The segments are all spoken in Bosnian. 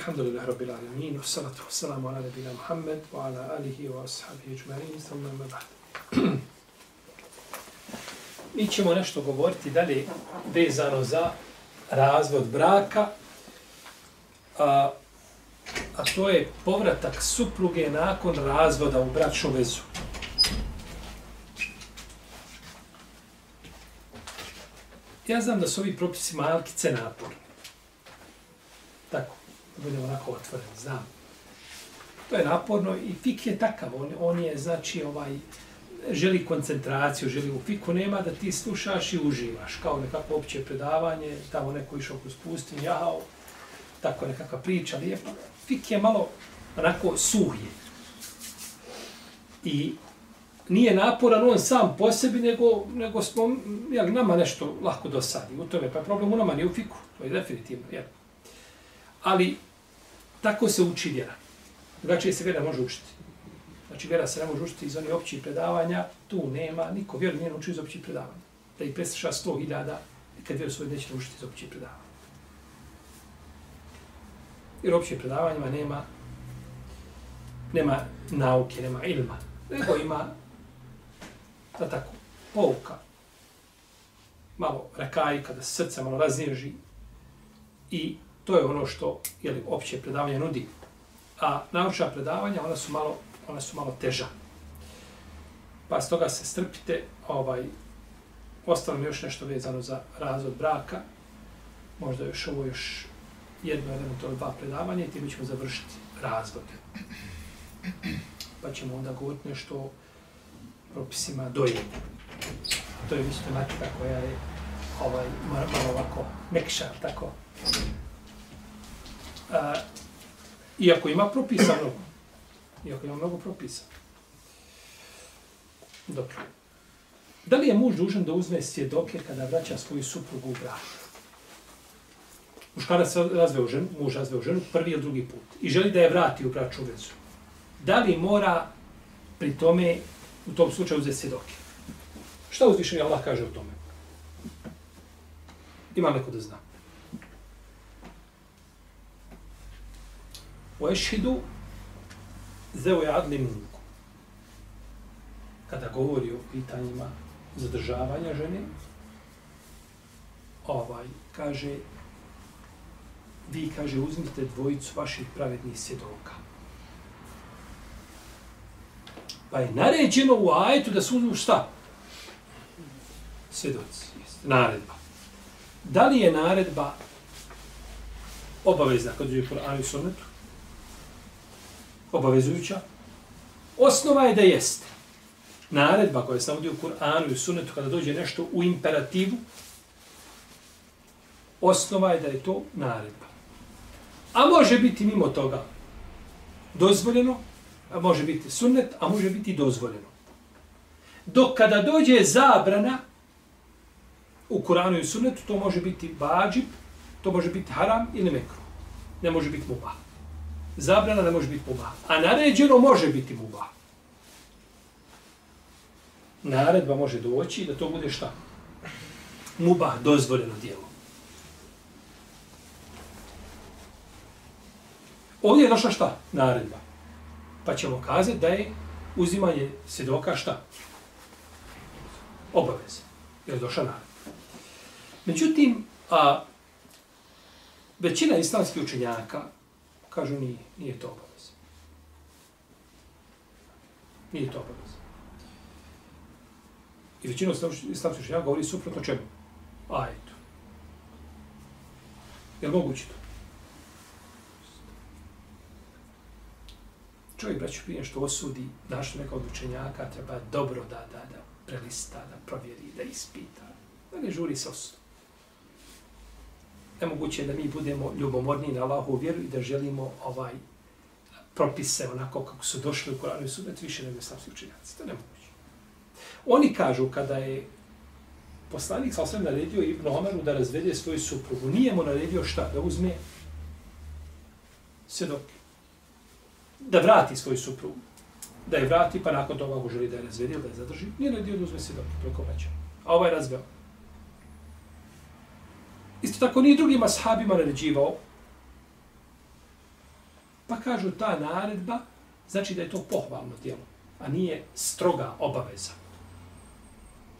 Alhamdulillah Rabbil Alamin Wa salatu wa salamu ala nabina Muhammed Wa ala alihi wa ashabihi ajma'in, Thumma ma ba'd Mi ćemo nešto govoriti dalje vezano za razvod braka a, a to je povratak supruge nakon razvoda u bračnu vezu. Ja znam da su ovi propisi malkice naporni. Tako, da onako otvoren, znam. To je naporno i fik je takav, on, on je, znači, ovaj, želi koncentraciju, želi u fiku, nema da ti slušaš i uživaš, kao nekako opće predavanje, tamo neko išao kroz pustinju, jao, tako nekakva priča lijepa. Fik je malo onako suhje. I nije naporan on sam po sebi, nego, nego smo, jel, nama nešto lahko dosadi. U tome, pa je problem u nama, nije u fiku. To je definitivno, jel. Ali, tako se uči vjera. Drugačije se vjera može učiti. Znači, vjera se ne može učiti iz onih općih predavanja, tu nema, niko vjeru nije naučio iz općih predavanja. Da ih presliša sto hiljada, kad vjeru svoju neće naučiti iz općih predavanja. Jer općih predavanjima nema nema nauke, nema ilma. Nego ima da tako, pouka. Malo rekaj, kada se srce malo raznježi. I to je ono što je li opće predavanje nudi. A naučna predavanja, ona su malo, ona su malo teža. Pa s toga se strpite, ovaj, ostalo mi još nešto vezano za razvod braka. Možda još ovo još jedno, jedno, to dva predavanja i time ćemo završiti razvod. Pa ćemo onda govoriti nešto o propisima dojenja. To je isto tematika koja je ovaj, malo ovako mekša, tako. A, iako ima propisa mnogo. Iako ima mnogo propisa. Dobro. Da li je muž dužan da uzme svjedoke kada vraća svoju suprugu u brak? muškarac razveo ženu, muž razveo ženu, prvi ili drugi put, i želi da je vrati u bračnu vezu, da li mora pri tome, u tom slučaju, uzeti svjedoke? Šta uzvišenje Allah kaže o tome? Ima neko da zna. وَاَشْهِدُ ešhidu zeo je. Kada govori o pitanjima zadržavanja žene, ovaj, kaže, vi, kaže, uzmite dvojicu vaših pravednih svjedoka. Pa je naređeno u ajetu da se uzmu šta? Svjedoci. Naredba. Da li je naredba obavezna kod je Kur'an i Sunnetu? Obavezujuća? Osnova je da jeste. Naredba koja se navodi u Kur'anu i Sunnetu kada dođe nešto u imperativu, osnova je da je to naredba. A može biti mimo toga dozvoljeno, a može biti sunnet, a može biti dozvoljeno. Dok kada dođe zabrana u Kuranu i sunnetu, to može biti bađib, to može biti haram ili mekru. Ne može biti mubah. Zabrana ne može biti mubah. A naređeno može biti mubah. Naredba može doći da to bude šta? Mubah, dozvoljeno djelo. Ovdje je došla šta? Naredba. Pa ćemo kazati da je uzimanje svjedoka šta? Obavez. Jer je došla naredba. Međutim, a, većina islamskih učenjaka kažu nije, nije to obavez. Nije to obavez. I većina islamskih učenjaka govori suprotno čemu? Ajetu. Je li moguće to? čovjek, braću, prije što osudi našto neka od učenjaka, treba dobro da, da, da prelista, da provjeri, da ispita. Da ne žuri se osudu. Nemoguće je da mi budemo ljubomorni na Allahu vjeru i da želimo ovaj propise onako kako su došli u Koranu i Sunnet više nego islamski učenjaci. To nemoguće. Oni kažu kada je poslanik sa osvijem naredio Ibn Omeru da razvede svoju suprugu, nije mu naredio šta? Da uzme svjedoke. Da vrati svoju suprugu. Da je vrati, pa nakon toga ako želi da je razvede da je zadrži, nije naredio da uzme svjedoke preko veća. A ovaj razveo. Isto tako nije drugima sahabima naređivao. Pa kažu ta naredba, znači da je to pohvalno djelo, a nije stroga obaveza.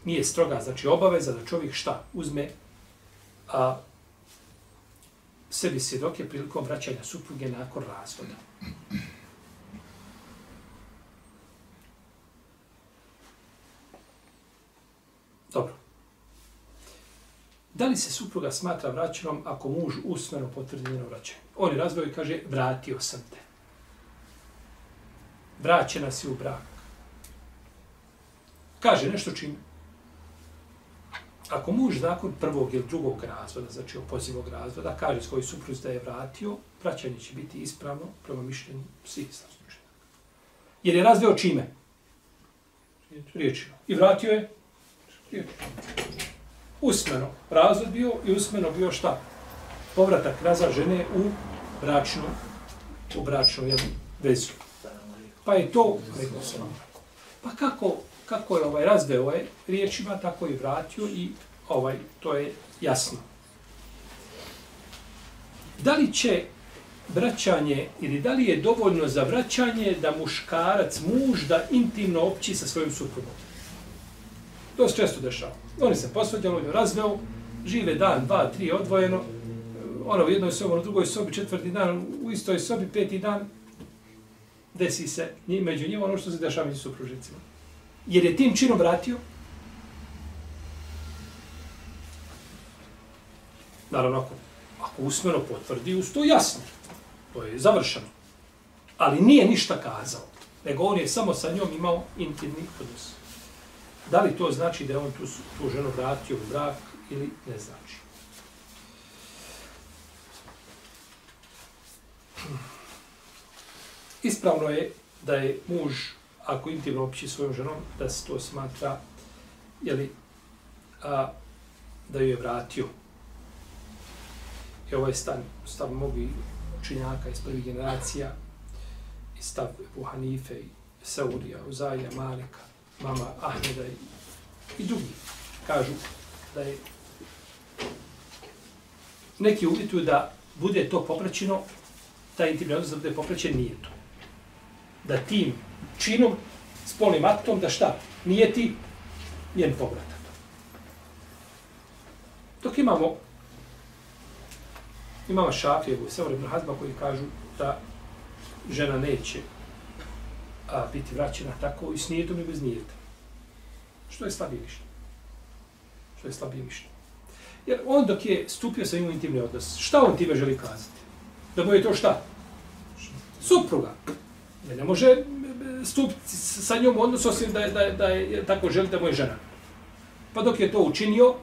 Nije stroga, znači obaveza da čovjek šta uzme a, sebi svjedoke prilikom vraćanja supruge nakon razvoda. Dobro. Da li se supruga smatra vraćenom ako muž usmeno potvrdi njeno vraćanje? On je razvoj i kaže, vratio sam te. Vraćena si u brak. Kaže nešto čime? Ako muž nakon prvog ili drugog razvoda, znači opozivog razvoda, kaže svoj supruz da je vratio, vraćanje će biti ispravno prema mišljenju svih saslučenja. Jer je razveo čime? Riječima. I vratio je? Riječima usmeno razvod bio i usmeno bio šta? Povratak raza žene u bračnu, u bračnu jednu vezu. Pa je to, rekao sam, pa kako, kako je ovaj razveo je riječima, tako je vratio i ovaj, to je jasno. Da li će vraćanje ili da li je dovoljno za vraćanje da muškarac, muž, da intimno opći sa svojim suprugom? To se često dešava. Oni se posvađali, on je razveo, žive dan, dva, tri, odvojeno, ona u jednoj sobi, ono u drugoj sobi, četvrti dan, u istoj sobi, peti dan, desi se među njima ono što se dešava među supružnicima. Jer je tim činom vratio, naravno, ako, ako usmeno potvrdi, uz to jasno, to je završeno. Ali nije ništa kazao, nego on je samo sa njom imao intimni odnos. Da li to znači da je on tu, tu ženu vratio u brak ili ne znači? Ispravno je da je muž, ako intimno opći svojom ženom, da se to smatra, jeli, a, da ju je vratio. I ovaj ovo je stav, stav mogi učinjaka iz prvih generacija, i stav Ebu Hanife, i Saurija, Uzaija, Malika, mama Ahmeda i, i drugi kažu da je neki uvjetuju da bude to popraćeno, taj intimni odnos da bude popraćen, nije to. Da tim činom, spolnim aktom, da šta? Nije ti njen povratak. Dok imamo imamo Šafijevu i Sever ibn Hazba koji kažu da žena neće a, biti vraćena tako i s nijetom i bez nijeta. Što je slabije mišljenje? Što je slabije mišljenje? Jer on dok je stupio sa njim intimni odnos, šta on time želi kazati? Da mu je to šta? Supruga. Ne, ne može eh, stupiti sa njom u odnos osim da je, da, je, da je tako želi da mu je žena. Pa dok je to učinio,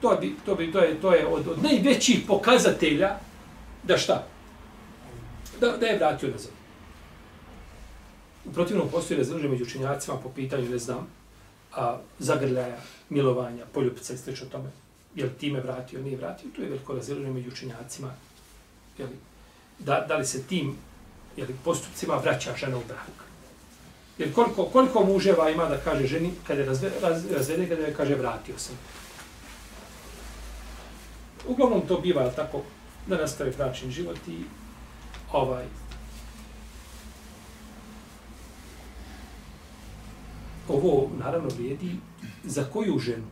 to, bi, to, bi, to, je, to je od, od najvećih pokazatelja da šta? Da, da je vratio nazad. U protivnom postoji razdruže među učenjacima po pitanju, ne znam, a, zagrljaja, milovanja, poljupca i sl. tome. Je li time vratio, nije vratio, to je veliko razdruže među je li da, da li se tim je li, postupcima vraća žena u brak. Jer koliko, koliko muževa ima da kaže ženi, kada je razve, raz, razvede, kada je kaže vratio sam. Uglavnom to biva tako da nastavi bračni život i ovaj, ovo naravno vrijedi za koju ženu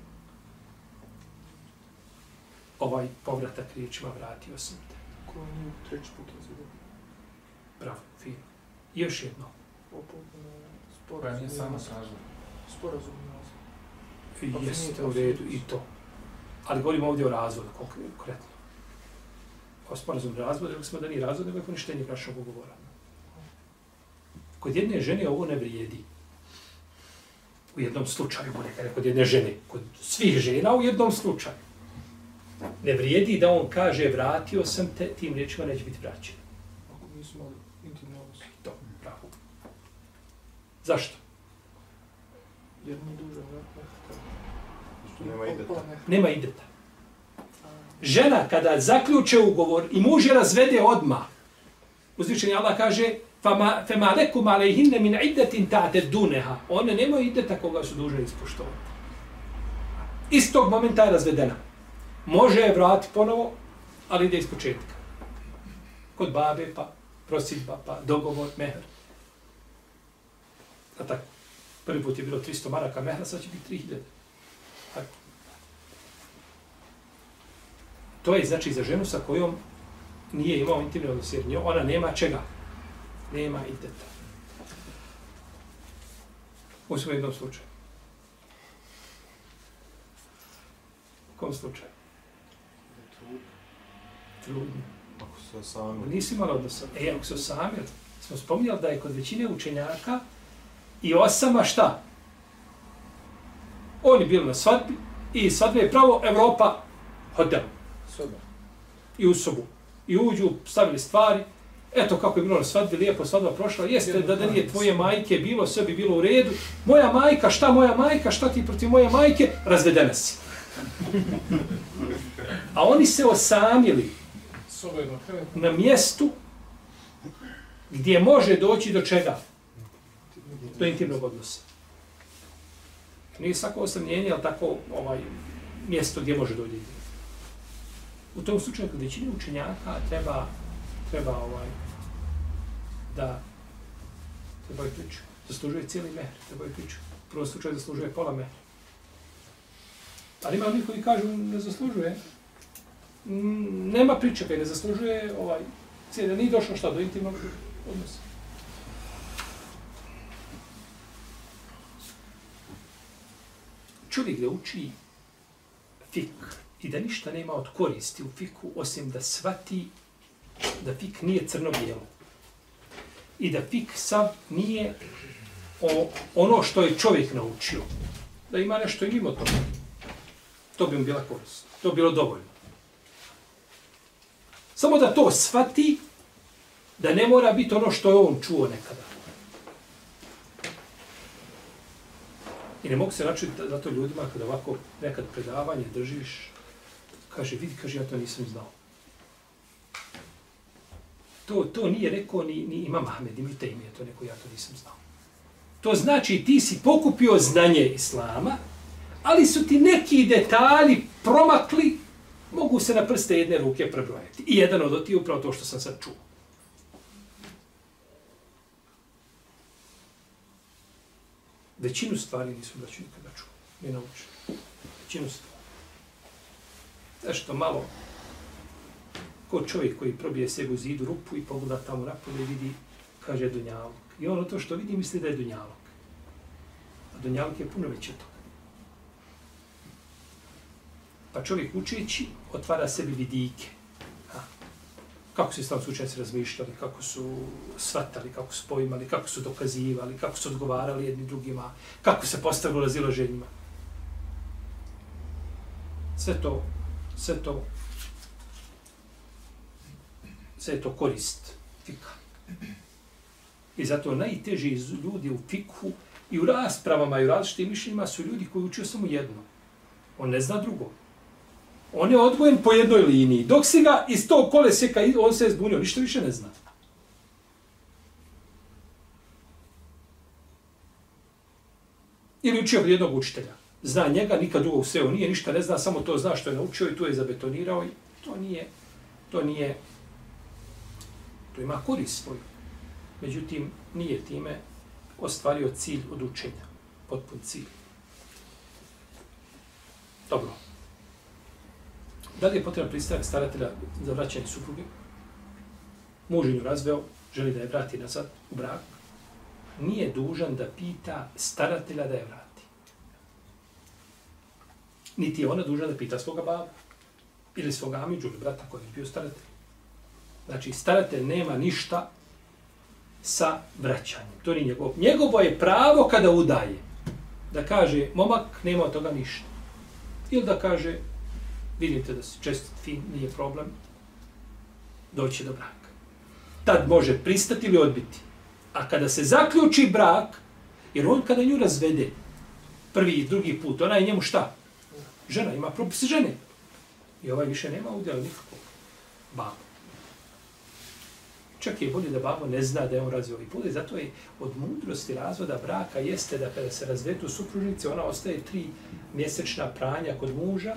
ovaj povratak riječima vratio sam te. Ko nije treći put razvidio? Bravo, fino. I još jedno. Sporazum. nije samo sražno. Sporazum. I jeste u redu i to. Ali govorimo ovdje o razvodu konkretno. O sporazum razvoda, rekli smo da nije razvod, nego je poništenje bračnog ugovora. Kod jedne žene ovo ne vrijedi u jednom slučaju, bude kada kod jedne žene, kod svih žena u jednom slučaju. Ne vrijedi da on kaže vratio sam te, tim riječima neće biti vraćen. Ako nismo Intimno odnos. To, pravo. Zašto? Jer nije dužan vrat mehta. Što nema ideta. Nema ideta. Žena kada zaključe ugovor i muž je razvede odmah, uzvišeni Allah kaže fama, fema lekum alejhinne min iddetin ta'te duneha. One nemaju iddeta koga su dužne ispoštovati. Istog momenta je razvedena. Može je vrati ponovo, ali ide iz početka. Kod babe, pa prosidba, pa dogovor, mehr. A tako. Prvi put je bilo 300 maraka mehra, sad će biti 3000. Tako. To je znači za ženu sa kojom nije imao intimne odnose, jer ona nema čega. Nema ideta. U svojom jednom slučaju. U kom slučaju? Trudno. Ako se sami... Nisi imala odnosa. E, ako se sami, smo spominjali da je kod većine učenjaka i osama šta? Oni bili na svadbi i svadbe je pravo Evropa hotel Soba. i u sobu. I uđu, stavili stvari. Eto kako je bilo na svadbi, lijepo svadba prošla. Jeste da da nije tvoje majke bilo, sve bi bilo u redu. Moja majka, šta moja majka, šta ti protiv moje majke? Razvedena si. A oni se osamili na mjestu gdje može doći do čega? Do intimnog odnosa. Nije svako osamljenje, ali tako ovaj, mjesto gdje može doći. U tom slučaju, kod većine učenjaka treba, treba ovaj, da treba je priču. Zaslužuje cijeli mehr, treba je priču. U prvom slučaju zaslužuje pola mehra. Ali ima onih koji kažu ne zaslužuje. Mm, nema priče kaj ne zaslužuje ovaj cijeli, nije došlo šta do intimnog odnosa. Čovjek da uči fik i da ništa nema od koristi u fiku osim da svati da fik nije crno-bijelo. I da fik sav nije o, ono što je čovjek naučio. Da ima nešto i mimo toga. To bi mu bila korist. To bi bilo dovoljno. Samo da to svati, da ne mora biti ono što je on čuo nekada. I ne mogu se načuti zato ljudima kada ovako nekad predavanje držiš, kaže, vidi, kaže, ja to nisam znao. To, to nije rekao ni, ni Imam Ahmed, ni Tejmije, to neko, ja to nisam znao. To znači ti si pokupio znanje Islama, ali su ti neki detalji promakli, mogu se na prste jedne ruke prebrojati. I jedan od oti je upravo to što sam sad čuo. Većinu stvari nisu da nikada čuo. Ne naučio. Većinu stvari. Nešto malo ko čovjek koji probije sebi u zidu rupu i pogleda tamo napolje i vidi, kaže Dunjalog. I ono to što vidi misli da je Dunjalog. A Dunjalog je puno veći od toga. Pa čovjek učeći otvara sebi vidike. Ha. Kako su islamski učenjaci razmišljali, kako su svatali, kako su poimali, kako su dokazivali, kako su odgovarali jedni drugima, kako se postavilo razilaženjima. Sve to, sve to, sve to korist fika. I zato najteži ljudi u fikhu i u raspravama i u različitim mišljenjima su ljudi koji učio samo jedno. On ne zna drugo. On je odvojen po jednoj liniji. Dok si ga iz tog koleseka, on se je zbunio, ništa više ne zna. Ili učio od jednog učitelja. Zna njega, nikad drugog sveo nije, ništa ne zna, samo to zna što je naučio i tu je zabetonirao i to nije, to nije, to ima korist svoju. Međutim, nije time ostvario cilj od učenja, potpun cilj. Dobro. Da li je potrebno pristanak staratelja za vraćanje supruge? Muž je razveo, želi da je vrati nazad u brak. Nije dužan da pita staratelja da je vrati. Niti je ona dužna da pita svoga baba. Ili svoga amiđu ili brata koji je bio staratelj. Znači, staratelj nema ništa sa vraćanjem. To nije njegov. Njegovo je pravo kada udaje. Da kaže, momak nema od toga ništa. Ili da kaže, vidite da se čestit fin, nije problem, doći do braka. tad može pristati ili odbiti. A kada se zaključi brak, jer on kada nju razvede, prvi i drugi put, ona je njemu šta? Žena, ima propis žene. I ovaj više nema udjela nikakvog baba. Čak je bolje da babo ne zna da je on razvio ovaj put. I zato je od mudrosti razvoda braka jeste da kada se razvetu supružnice, ona ostaje tri mjesečna pranja kod muža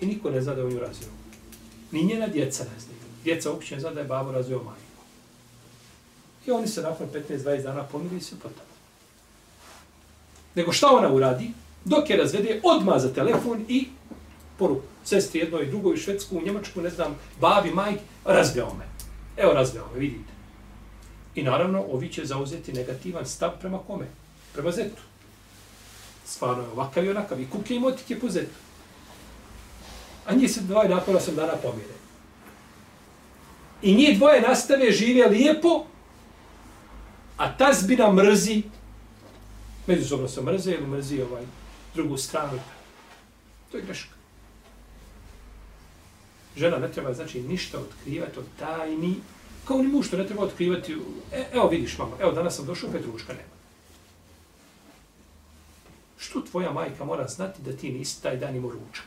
i niko ne zna da je on ju razveo. Ni njena djeca ne znaju. Djeca uopće ne zna da je babo razveo majku. I oni se nakon 15-20 dana pomiri i se potom. Nego šta ona uradi? Dok je razvede, odma za telefon i poruku. Sestri jednoj, drugoj, Švedsku, u Njemačku, ne znam, babi, majk, razveo me. Evo razveo me, vidite. I naravno, ovi će zauzeti negativan stav prema kome? Prema zetu. Stvarno je ovakav i onakav. I kuke i motike po zetu. A njih se dvoje nakon osam dana pomire. I njih dvoje nastave žive lijepo, a ta zbina mrzi, međusobno se mrze ili mrzi ovaj drugu stranu. To je greška. Žena ne treba, znači, ništa otkrivati od tajni, kao ni muž što ne treba otkrivati. E, evo vidiš, mama, evo danas sam došao, Petruška nema. Što tvoja majka mora znati da ti nisi taj dan imao ručak?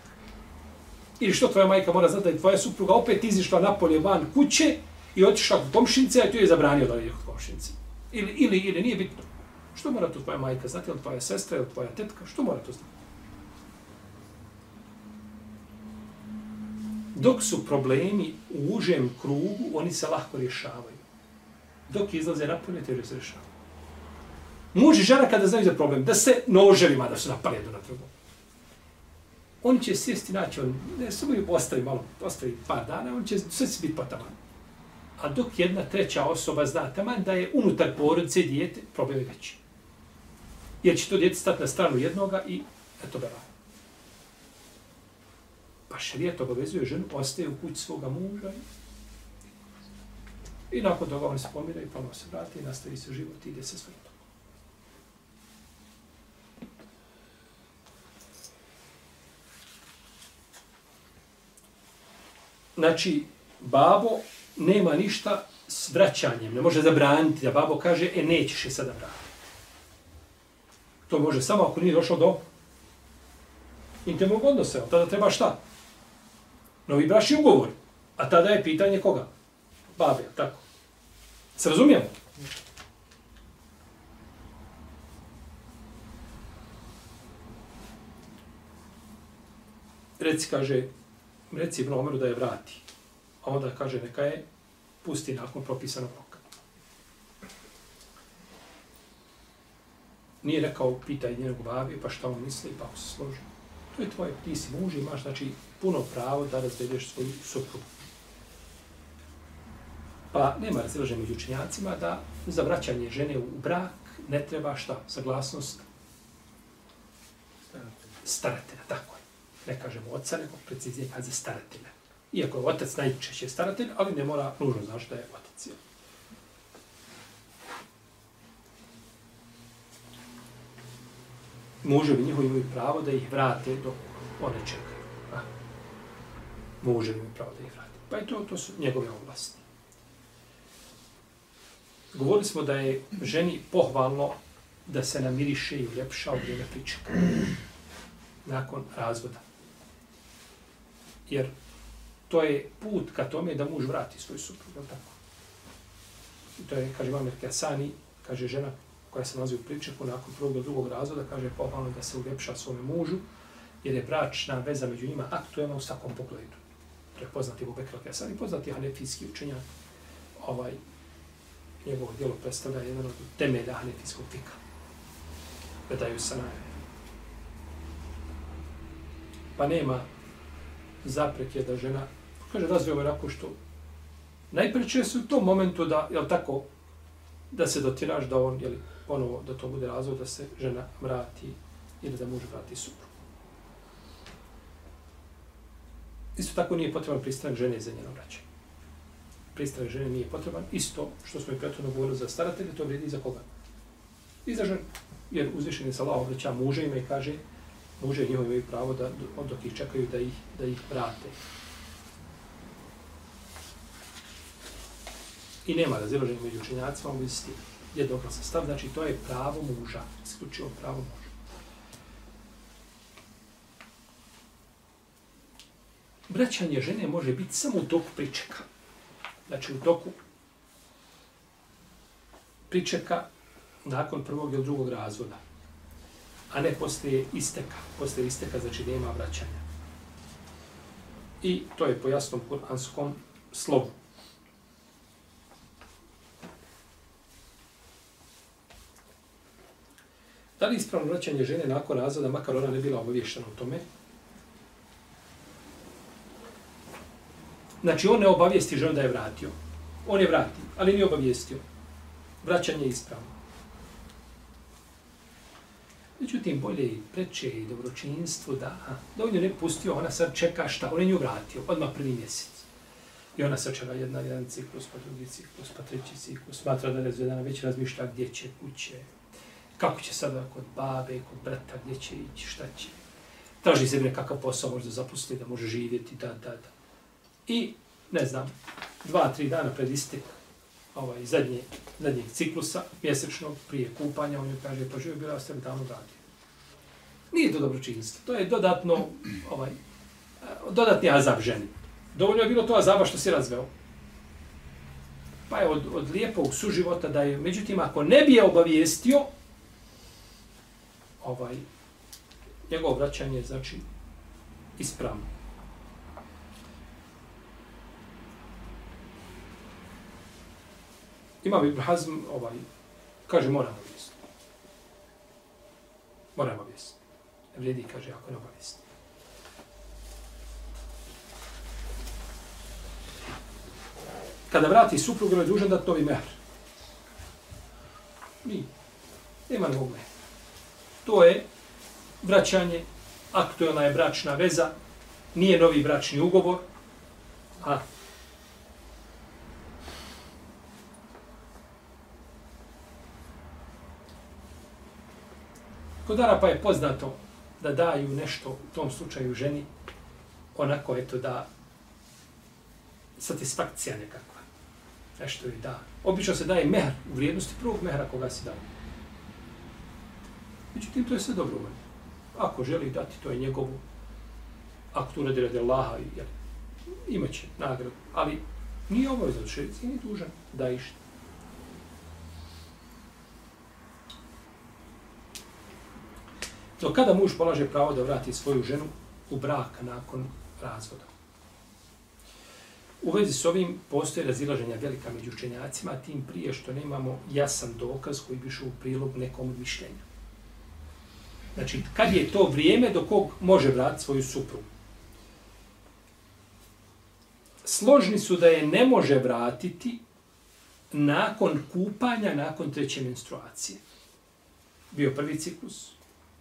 Ili što tvoja majka mora znati da je tvoja supruga opet izišla napolje van kuće i otišla kod komšinice, a ti je zabranio da ide kod komšinice. Ili, ili, ili, nije bitno. Što mora to tvoja majka znati, ili tvoja sestra, ili tvoja tetka, što mora to znati? Dok su problemi u užem krugu, oni se lahko rješavaju. Dok izlaze napolje, te se rješavaju. Muž i žena kada znaju za problem, da se noževima da su napali jedno na drugo. On će sjesti naći, on ne samo ju ostavi malo, ostavi par dana, on će sve se biti potaman. A dok jedna treća osoba zna taman da je unutar porodice dijete, problem je veći. Jer će to djete stati na stranu jednoga i eto bela. Pa šarijet obavezuje ženu, ostaje u kući svoga muža i, i nakon toga on se pomira i ponovno se vrati i nastavi se život i ide se svojim tokom. Znači, babo nema ništa s vraćanjem, ne može zabraniti da babo kaže, e, nećeš je sada vratiti. To može samo ako nije došlo do intimnog odnosa. Tada treba šta? Novi brašni ugovor. A tada je pitanje koga? Babe, tako. Se razumijemo? Reci, kaže, reci Ibn Omeru da je vrati. A onda kaže, neka je pusti nakon propisanog roka. Nije rekao, pitaj njenog babi, pa šta on misli, pa se složi. To je tvoje, ti si muž, imaš, znači, puno pravo da razvedeš svoju suprugu. Pa nema razilaženja među učenjacima da za vraćanje žene u brak ne treba šta? Saglasnost staratelja, tako je. Ne kažemo oca, nego preciznije kaže staratelja. Iako je otac najčešće staratelj, ali ne mora nužno znaš da je otac. Je. Muževi njihovi imaju pravo da ih vrate dok one čekaju muže ima pravo da ih vrati. Pa i to, to su njegove oblasti. Govorili smo da je ženi pohvalno da se namiriše i uljepša od vrijeme pričaka. Nakon razvoda. Jer to je put ka tome da muž vrati svoj suprug. Tako? I to je, kaže Mamer Kasani, kaže žena koja se nalazi u pričaku nakon prvog do drugog razvoda, kaže pohvalno da se uljepša svome mužu, jer je bračna veza među njima aktuelna u svakom pogledu prepoznati je poznati Abu Bekr al-Kesan i poznati hanefijski učenjak. Ovaj, njegovo djelo predstavlja jedan od temelja hanefijskog fika. Vedaju se na Pa nema zapreke da žena, kaže, razvio ovaj nakon što najpreće se u tom momentu da, jel tako, da se dotiraš da on, jel, ponovo, da to bude razvoj, da se žena vrati ili da muž vrati supru. Isto tako nije potreban pristanak žene za njeno vraćanje. Pristanak žene nije potreban. Isto što smo i prethodno govorili za staratelje, to vrijedi za koga? I za ženu. Jer uzvišen je sa Allah obraća muževima i kaže muže njihovi imaju pravo da dok ih čekaju da ih, da ih vrate. I nema razilaženja među učenjacima u vezi s tim. Jednoglasan stav, znači to je pravo muža, isključivo pravo muža. Vraćanje žene može biti samo u toku pričeka. Znači u toku pričeka nakon prvog ili drugog razvoda. A ne poslije isteka. Poslije isteka znači nema vraćanja. I to je po jasnom kuranskom slovu. Da li ispravno vraćanje žene nakon razvoda, makar ona ne bila obavještena o tome? Znači, on ne obavijesti ženu da je vratio. On je vratio, ali nije obavijestio. Vraćanje je ispravno. Međutim, bolje i preče i dobročinstvo da, da on ju ne pustio, ona sad čeka šta, on je nju vratio, odmah prvi mjesec. I ona sad čeka jedna, jedan ciklus, pa drugi ciklus, pa treći ciklus, smatra da razvedana već razmišlja gdje će, kuće, kako će sada kod babe, kod brata, gdje će ići, šta će. Traži se nekakav posao, možda zapustiti, da može živjeti, da, da, da. I, ne znam, dva, tri dana pred istek ovaj, zadnje, zadnjeg ciklusa, mjesečnog, prije kupanja, on joj kaže, pa živio bila, ste tamo radio. Nije to dobročinstvo, to je dodatno, ovaj, dodatni azab ženi. Dovoljno je bilo to azaba što si razveo. Pa je od, od lijepog suživota da je, međutim, ako ne bi je obavijestio, ovaj, njegovo vraćanje je, znači, ispravno. Ima Ibn Hazm, ovaj, kaže, moramo obavijesti. Moramo obavijesti. vredi, kaže, ako ne obavijesti. Kada vrati suprug, je dužan da to i mehr. Nije. Nema nekog mehra. To je vraćanje, aktualna je bračna veza, nije novi bračni ugovor, a Kod Arapa je poznato da daju nešto u tom slučaju ženi, onako eto da satisfakcija nekakva. Nešto je da. Obično se daje mehr u vrijednosti prvog mehra koga si dao. Međutim, to je sve dobro. Ako želi dati, to je njegovu. Ako tu radi radi Allaha, jel, imaće nagradu. Ali nije obavezno, za nije dužan da išta. Do kada muž polaže pravo da vrati svoju ženu u brak nakon razvoda? U vezi s ovim postoje razilaženja velika među učenjacima, tim prije što nemamo jasan dokaz koji bi u prilog nekom mišljenja. Znači, kad je to vrijeme do kog može vratiti svoju suprugu? Složni su da je ne može vratiti nakon kupanja, nakon treće menstruacije. Bio prvi ciklus,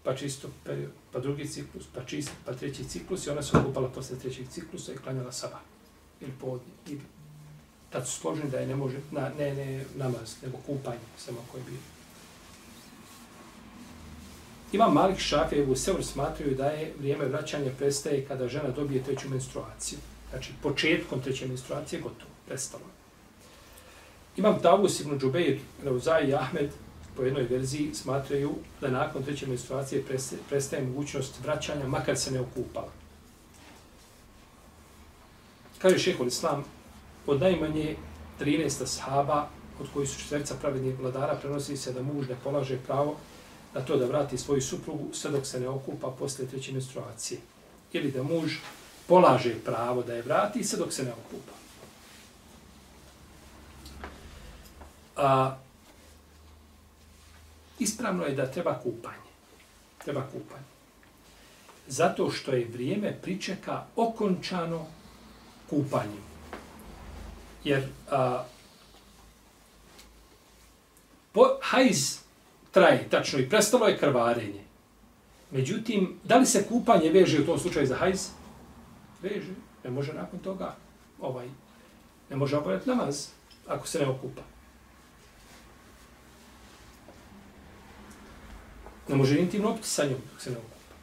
pa čisto period, pa drugi ciklus, pa čist, pa treći ciklus i ona se okupala posle trećeg ciklusa i klanjala saba ili podnje. I tad su složeni da je ne može, na, ne, ne namaz, nego kupanje, samo koje bi. Ima Malik Šafije u Seur smatraju da je vrijeme vraćanja prestaje kada žena dobije treću menstruaciju. Znači, početkom treće menstruacije gotovo, prestalo. Imam Tavus ibn Džubeir, Rauzaj i Ahmed, po jednoj verziji smatraju da nakon treće menstruacije prestaje mogućnost vraćanja, makar se ne okupala. Kaže šehol Islam, od najmanje 13 sahaba, od kojih su četverica pravednih vladara, prenosi se da muž ne polaže pravo na to da vrati svoju suprugu sve dok se ne okupa posle treće menstruacije. Ili da muž polaže pravo da je vrati sve dok se ne okupa. A, ispravno je da treba kupanje. Treba kupanje. Zato što je vrijeme pričeka okončano kupanjem. Jer a, po, hajz traje, tačno, i prestalo je krvarenje. Međutim, da li se kupanje veže u tom slučaju za hajz? Veže. Ne može nakon toga ovaj, ne može obavljati namaz ako se ne okupa. Ne može intimno opiti sa njom dok se ne okupa.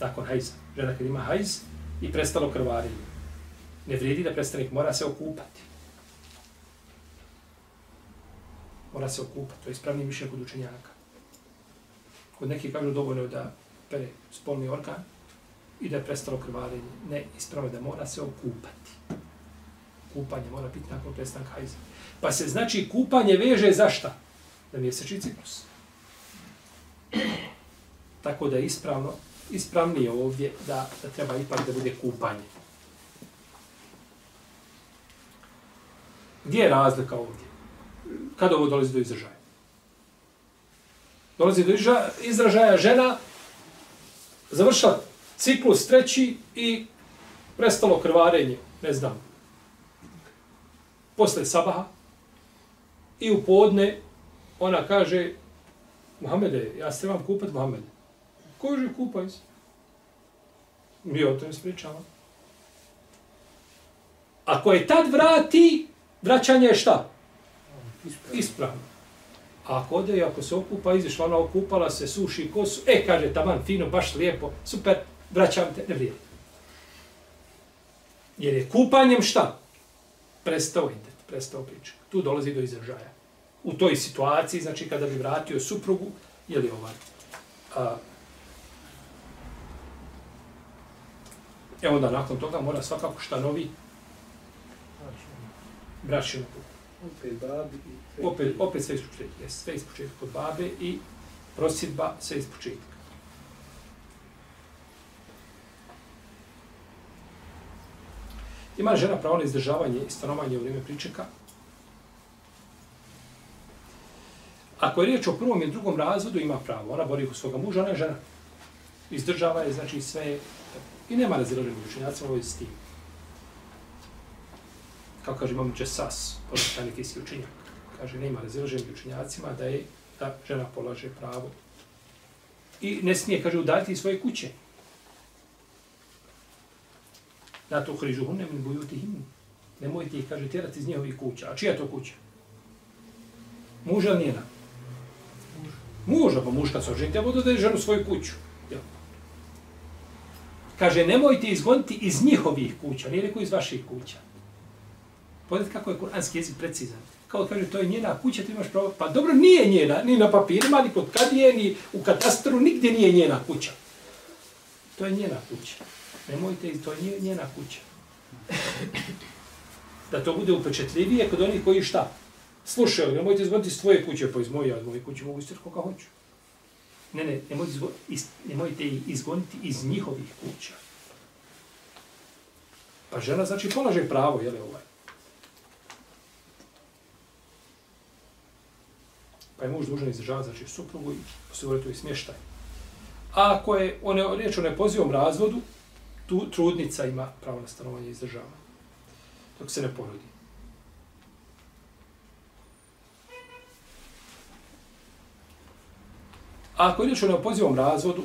Nakon hajza. Žena kad ima hajz i prestalo krvarenje. Ne vrijedi da prestanik mora se okupati. Mora se okupati. To je ispravni mišljenje kod učenjaka. Kod nekih kažu dovoljno da pere spolni organ i da je prestalo krvarenje. Ne, ispravno da mora se okupati. Kupanje mora biti nakon prestanka hajza. Pa se znači kupanje veže za šta? Za mjesečni ciklus. Tako da je ispravno, ispravnije ovdje da, da treba ipak da bude kupanje. Gdje je razlika ovdje? Kada ovo dolazi do izražaja? Dolazi do izražaja žena završila ciklus treći i prestalo krvarenje, ne znam, posle sabaha i u podne ona kaže Muhammede, ja se trebam kupat Muhammede. Kaže, kupaj se. Mi o tome spričavamo. Ako je tad vrati, vraćanje je šta? Ispravno. A ako ode i ako se okupa, izišla ona okupala se, suši kosu, e, kaže, taman, fino, baš lijepo, super, vraćam te, ne vrijedi. Jer je kupanjem šta? Prestao ide, prestao priča. Tu dolazi do izražaja. U toj situaciji, znači kada bi vratio suprugu, je li ovaj, a, Evo da nakon toga mora svakako šta novi brašinu. Opet babi i. Opet, opet sve ispočetka. Jes, sve ispočetka kod babe i prosjedba sve ispočetka. Ima žena pravo na izdržavanje i stanovanje u vrijeme pričeka. Ako je riječ o prvom i drugom razvodu, ima pravo. Ona bori u svoga muža, ona je žena. Izdržava je, znači sve je... I nema razilaženja učenjacima ovo je s tim. Kao kaže imam Česas, posljedna nekijski učenjak. Kaže, nema razilaženja učenjacima da je da žena polaže pravo. I ne smije, kaže, udati svoje kuće. Da to hrižu hunem in bujuti him. Nemojte ih, kaže, tjerati iz njihovih kuća. A čija to kuća? Muža ili njena? Muža, pa muška se oženiti, a da je ženu svoju kuću. Ja. Kaže, nemojte izgoniti iz njihovih kuća, nije rekao iz vaših kuća. Pogledajte kako je kuranski jezik precizan. Kao kaže, to je njena kuća, ti imaš pravo. Pa dobro, nije njena, ni na papirima, ni kod kadije, ni u katastru, nigdje nije njena kuća. To je njena kuća. Nemojte, to je njena kuća. Da to bude upečetljivije kod onih koji šta? Slušaju, nemojte izgoniti iz tvoje kuće, pa iz moje, iz moje kuće mogu istirati koga hoću. Ne, ne, nemojte, iz, nemojte ih izgoniti iz njihovih kuća. Pa žena znači polaže pravo, je li ovaj? Pa je muž dužan izdržavati, znači suprugu i osigurati i smještaj. A ako je one, riječ o nepozivom razvodu, tu trudnica ima pravo na stanovanje i izdržavanje. Dok se ne porodi. Ako je riječ o neopozivom razvodu,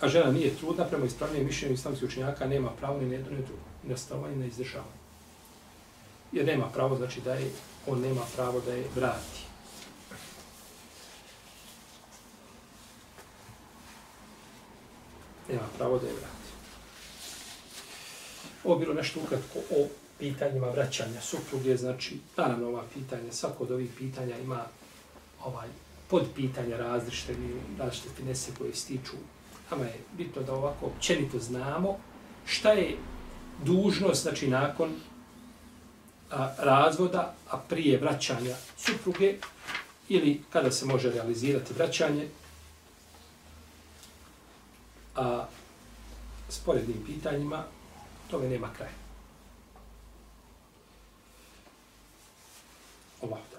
a žena nije trudna, prema ispravljenju mišljenju islamskih učenjaka, nema pravo ni na jedno ni drugo, ni na stavanje, ni na izdržavanje. Jer nema pravo, znači da je, on nema pravo da je vrati. Nema pravo da je vrati. Ovo bilo nešto ukratko o pitanjima vraćanja supruge, znači, naravno ova pitanja, svako od ovih pitanja ima ovaj pod pitanja različite, različite finese koje stiču. Nama je bitno da ovako općenito znamo šta je dužnost, znači nakon a, razvoda, a prije vraćanja supruge, ili kada se može realizirati vraćanje, a s porednim pitanjima, tome nema kraja. Allah